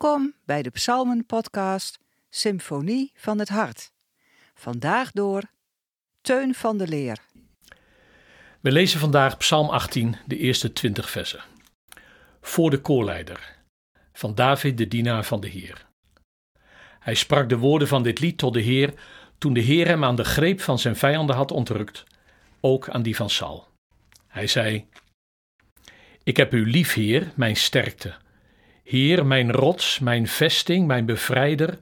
Welkom bij de Psalmen-podcast Symfonie van het Hart. Vandaag door Teun van de Leer. We lezen vandaag Psalm 18, de eerste 20 versen. Voor de koorleider, van David, de dienaar van de Heer. Hij sprak de woorden van dit lied tot de Heer toen de Heer hem aan de greep van zijn vijanden had ontrukt, ook aan die van Saul. Hij zei: Ik heb u lief, Heer, mijn sterkte. Heer, mijn rots, mijn vesting, mijn bevrijder.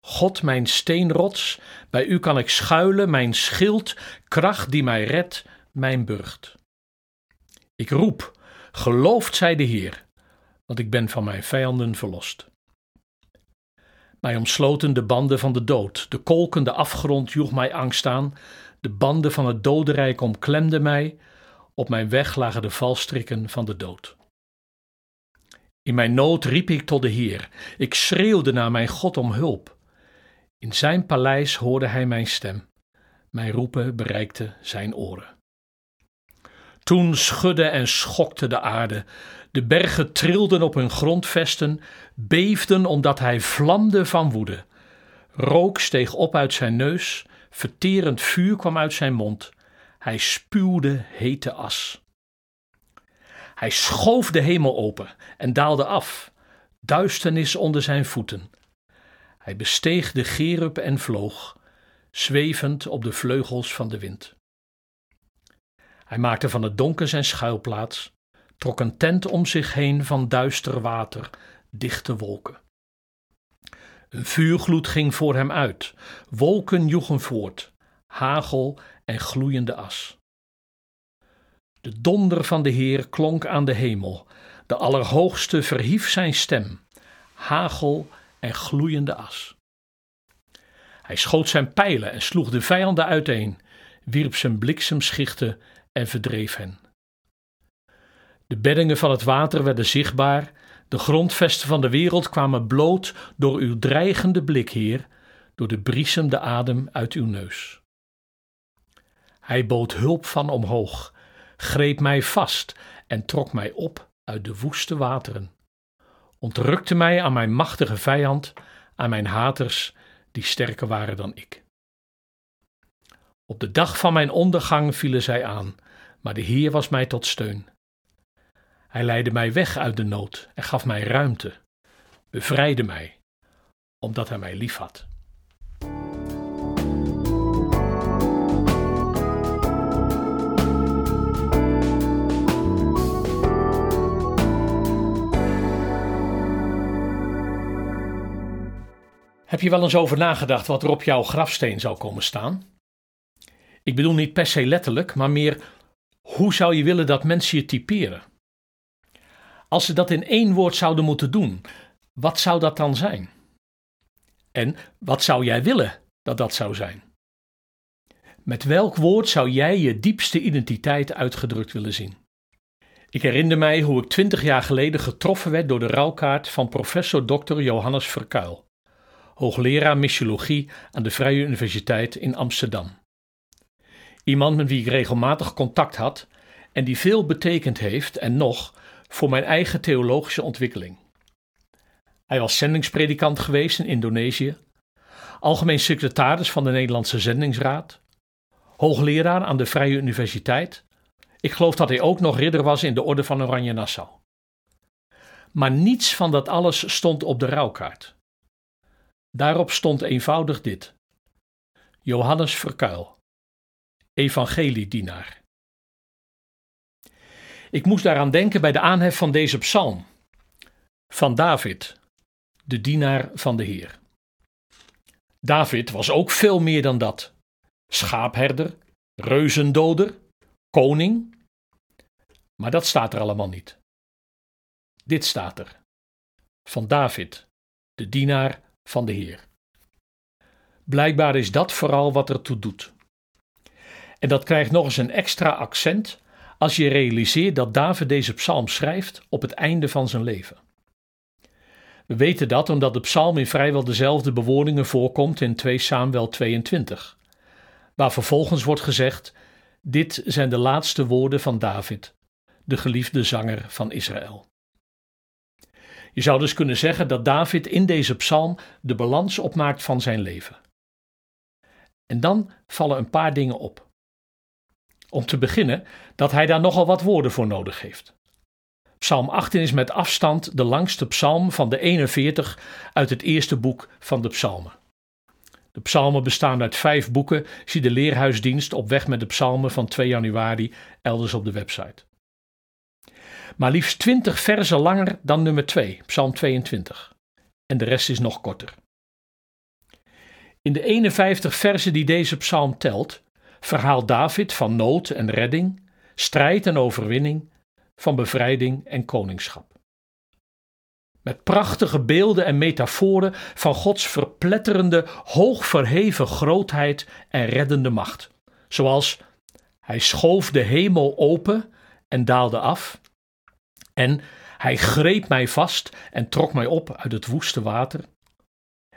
God, mijn steenrots. Bij u kan ik schuilen, mijn schild, kracht die mij redt, mijn burcht. Ik roep, geloofd zij de Heer, want ik ben van mijn vijanden verlost. Mij omsloten de banden van de dood, de kolkende afgrond joeg mij angst aan, de banden van het dodenrijk omklemden mij, op mijn weg lagen de valstrikken van de dood. In mijn nood riep ik tot de Heer. Ik schreeuwde naar mijn God om hulp. In zijn paleis hoorde hij mijn stem. Mijn roepen bereikte zijn oren. Toen schudde en schokte de aarde. De bergen trilden op hun grondvesten, beefden omdat hij vlamde van woede. Rook steeg op uit zijn neus, verterend vuur kwam uit zijn mond. Hij spuwde hete as. Hij schoof de hemel open en daalde af, duisternis onder zijn voeten. Hij besteeg de gerub en vloog, zwevend op de vleugels van de wind. Hij maakte van het donker zijn schuilplaats, trok een tent om zich heen van duister water, dichte wolken. Een vuurgloed ging voor hem uit, wolken joegen voort, hagel en gloeiende as. De donder van de Heer klonk aan de hemel. De Allerhoogste verhief zijn stem. Hagel en gloeiende as. Hij schoot zijn pijlen en sloeg de vijanden uiteen, wierp zijn bliksemschichten en verdreef hen. De beddingen van het water werden zichtbaar, de grondvesten van de wereld kwamen bloot door uw dreigende blik, Heer, door de briesem adem uit uw neus. Hij bood hulp van omhoog greep mij vast en trok mij op uit de woeste wateren. Ontrukte mij aan mijn machtige vijand, aan mijn haters, die sterker waren dan ik. Op de dag van mijn ondergang vielen zij aan, maar de Heer was mij tot steun. Hij leidde mij weg uit de nood en gaf mij ruimte, bevrijdde mij, omdat hij mij liefhad. Heb je wel eens over nagedacht wat er op jouw grafsteen zou komen staan? Ik bedoel niet per se letterlijk, maar meer hoe zou je willen dat mensen je typeren? Als ze dat in één woord zouden moeten doen, wat zou dat dan zijn? En wat zou jij willen dat dat zou zijn? Met welk woord zou jij je diepste identiteit uitgedrukt willen zien? Ik herinner mij hoe ik twintig jaar geleden getroffen werd door de rouwkaart van professor Dr. Johannes Verkuil hoogleraar missiologie aan de Vrije Universiteit in Amsterdam. Iemand met wie ik regelmatig contact had en die veel betekend heeft en nog voor mijn eigen theologische ontwikkeling. Hij was zendingspredikant geweest in Indonesië, algemeen secretaris van de Nederlandse Zendingsraad, hoogleraar aan de Vrije Universiteit. Ik geloof dat hij ook nog ridder was in de Orde van Oranje Nassau. Maar niets van dat alles stond op de rouwkaart. Daarop stond eenvoudig dit: Johannes Verkuil, evangeliedienaar. Ik moest daaraan denken bij de aanhef van deze psalm. Van David, de dienaar van de Heer. David was ook veel meer dan dat: schaapherder, reuzendoder, koning. Maar dat staat er allemaal niet. Dit staat er: van David, de dienaar van de Heer. Blijkbaar is dat vooral wat ertoe doet. En dat krijgt nog eens een extra accent als je realiseert dat David deze psalm schrijft op het einde van zijn leven. We weten dat omdat de psalm in vrijwel dezelfde bewoordingen voorkomt in 2 Samuel 22, waar vervolgens wordt gezegd: Dit zijn de laatste woorden van David, de geliefde zanger van Israël. Je zou dus kunnen zeggen dat David in deze psalm de balans opmaakt van zijn leven. En dan vallen een paar dingen op. Om te beginnen dat hij daar nogal wat woorden voor nodig heeft. Psalm 18 is met afstand de langste psalm van de 41 uit het eerste boek van de psalmen. De psalmen bestaan uit vijf boeken. Zie de Leerhuisdienst op weg met de psalmen van 2 januari elders op de website. Maar liefst 20 versen langer dan nummer 2, psalm 22. En de rest is nog korter. In de 51 versen die deze psalm telt, verhaalt David van nood en redding, strijd en overwinning, van bevrijding en koningschap. Met prachtige beelden en metaforen van Gods verpletterende, hoogverheven grootheid en reddende macht. Zoals hij schoof de hemel open en daalde af. En hij greep mij vast en trok mij op uit het woeste water.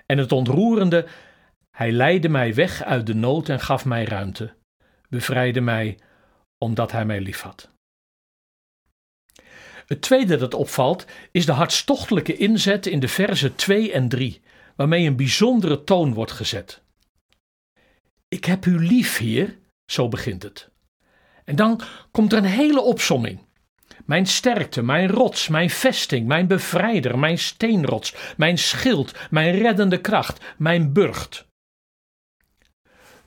En het ontroerende, hij leidde mij weg uit de nood en gaf mij ruimte, bevrijdde mij omdat hij mij liefhad. Het tweede dat opvalt is de hartstochtelijke inzet in de versen 2 en 3, waarmee een bijzondere toon wordt gezet. Ik heb u lief, Heer, zo begint het. En dan komt er een hele opsomming. Mijn sterkte, mijn rots, mijn vesting, mijn bevrijder, mijn steenrots, mijn schild, mijn reddende kracht, mijn burcht.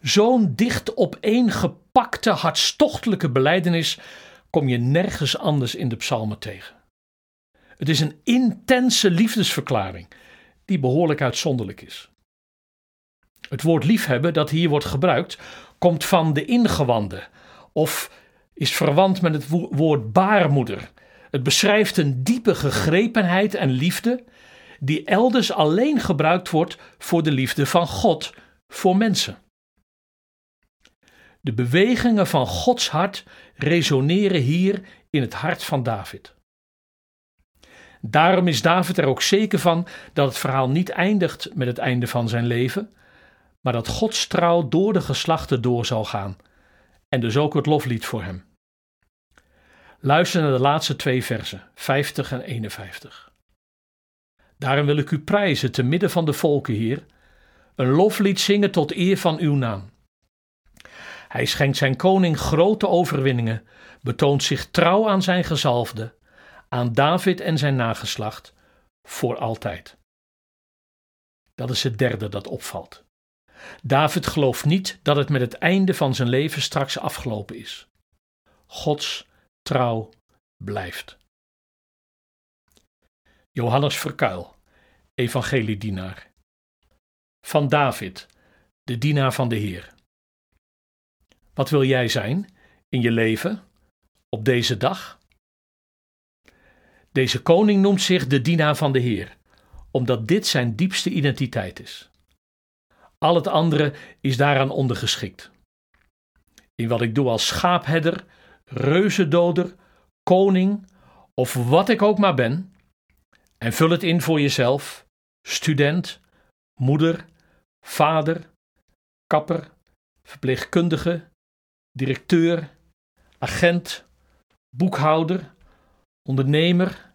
Zo'n dicht opeengepakte hartstochtelijke beleidenis kom je nergens anders in de psalmen tegen. Het is een intense liefdesverklaring die behoorlijk uitzonderlijk is. Het woord liefhebben dat hier wordt gebruikt komt van de ingewanden of is verwant met het woord baarmoeder. Het beschrijft een diepe gegrepenheid en liefde die elders alleen gebruikt wordt voor de liefde van God voor mensen. De bewegingen van Gods hart resoneren hier in het hart van David. Daarom is David er ook zeker van dat het verhaal niet eindigt met het einde van zijn leven, maar dat Gods trouw door de geslachten door zal gaan, en dus ook het loflied voor hem. Luister naar de laatste twee versen, 50 en 51. Daarom wil ik u prijzen te midden van de volken, Heer, een loflied zingen tot eer van uw naam. Hij schenkt zijn koning grote overwinningen, betoont zich trouw aan zijn gezalfde, aan David en zijn nageslacht, voor altijd. Dat is het derde dat opvalt. David gelooft niet dat het met het einde van zijn leven straks afgelopen is. Gods trouw blijft. Johannes Verkuil, evangeliedienaar. Van David, de dienaar van de Heer. Wat wil jij zijn in je leven op deze dag? Deze koning noemt zich de dienaar van de Heer, omdat dit zijn diepste identiteit is. Al het andere is daaraan ondergeschikt. In wat ik doe als schaapherder, reuzendoder, koning of wat ik ook maar ben, en vul het in voor jezelf, student, moeder, vader, kapper, verpleegkundige, directeur, agent, boekhouder, ondernemer,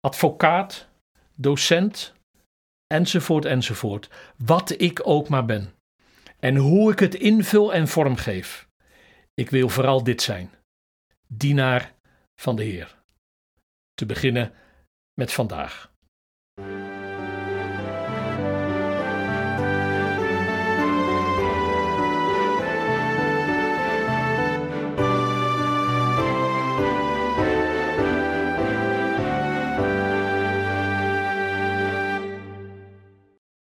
advocaat, docent, enzovoort, enzovoort. Wat ik ook maar ben. En hoe ik het invul en vormgeef. Ik wil vooral dit zijn: dienaar van de Heer. Te beginnen met vandaag.